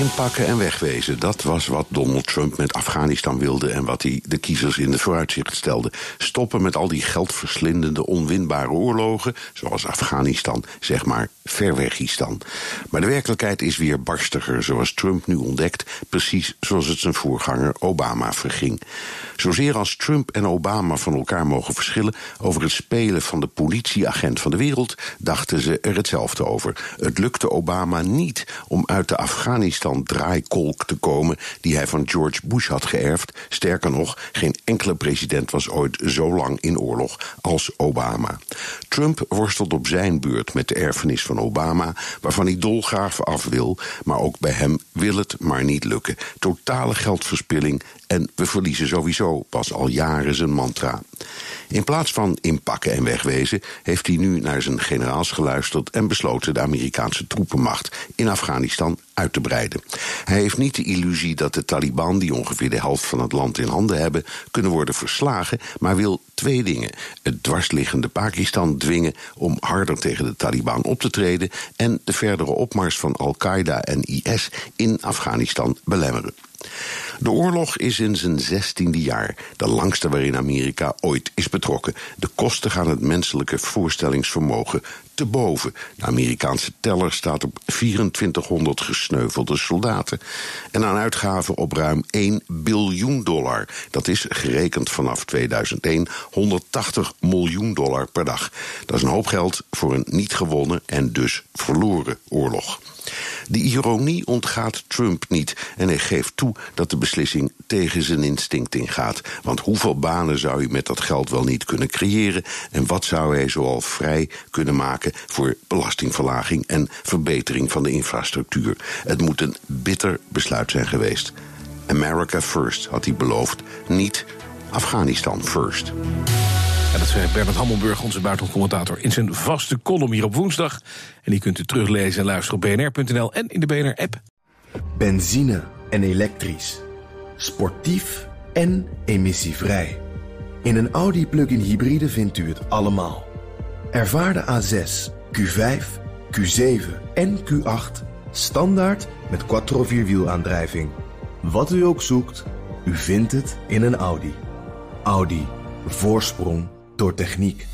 Inpakken en wegwezen, dat was wat Donald Trump met Afghanistan wilde en wat hij de kiezers in de vooruitzicht stelde. Stoppen met al die geldverslindende, onwinbare oorlogen, zoals Afghanistan, zeg maar Verwegistan. Maar de werkelijkheid is weer barstiger, zoals Trump nu ontdekt, precies zoals het zijn voorganger Obama verging. Zozeer als Trump en Obama van elkaar mogen verschillen over het spelen van de politieagent van de wereld, dachten ze er hetzelfde over. Het lukte Obama niet om uit de Afghanistan-draaikolk te komen die hij van George Bush had geërfd. Sterker nog, geen enkele president was ooit zo lang in oorlog als Obama. Trump worstelt op zijn beurt met de erfenis van Obama, waarvan hij dolgraaf af wil, maar ook bij hem wil het maar niet lukken. Totale geldverspilling en we verliezen sowieso pas al jaren zijn mantra. In plaats van inpakken en wegwezen heeft hij nu naar zijn generaals geluisterd en besloten de Amerikaanse troepenmacht in Afghanistan uit te breiden. Hij heeft niet de illusie dat de Taliban, die ongeveer de helft van het land in handen hebben, kunnen worden verslagen, maar wil twee dingen: het dwarsliggende Pakistan dwingen om harder tegen de Taliban op te treden en de verdere opmars van Al-Qaeda en IS in Afghanistan belemmeren. De oorlog is in zijn zestiende jaar, de langste waarin Amerika ooit is betrokken. De kosten gaan het menselijke voorstellingsvermogen te boven. De Amerikaanse teller staat op 2400 gesneuvelde soldaten. En aan uitgaven op ruim 1 biljoen dollar. Dat is gerekend vanaf 2001 180 miljoen dollar per dag. Dat is een hoop geld voor een niet gewonnen en dus verloren oorlog. De ironie ontgaat Trump niet en hij geeft toe dat de beslissing tegen zijn instinct ingaat. Want hoeveel banen zou hij met dat geld wel niet kunnen creëren en wat zou hij zoal vrij kunnen maken voor belastingverlaging en verbetering van de infrastructuur? Het moet een bitter besluit zijn geweest. America first had hij beloofd, niet Afghanistan first. En dat zei Bernard Hammelburg, onze buitenlandcommentator, in zijn vaste column hier op woensdag. En die kunt u teruglezen en luisteren op bnr.nl en in de BNR-app. Benzine en elektrisch. Sportief en emissievrij. In een Audi plug-in hybride vindt u het allemaal. Ervaar de A6, Q5, Q7 en Q8 standaard met quattro vierwielaandrijving. Wat u ook zoekt, u vindt het in een Audi. Audi. Voorsprong door techniek.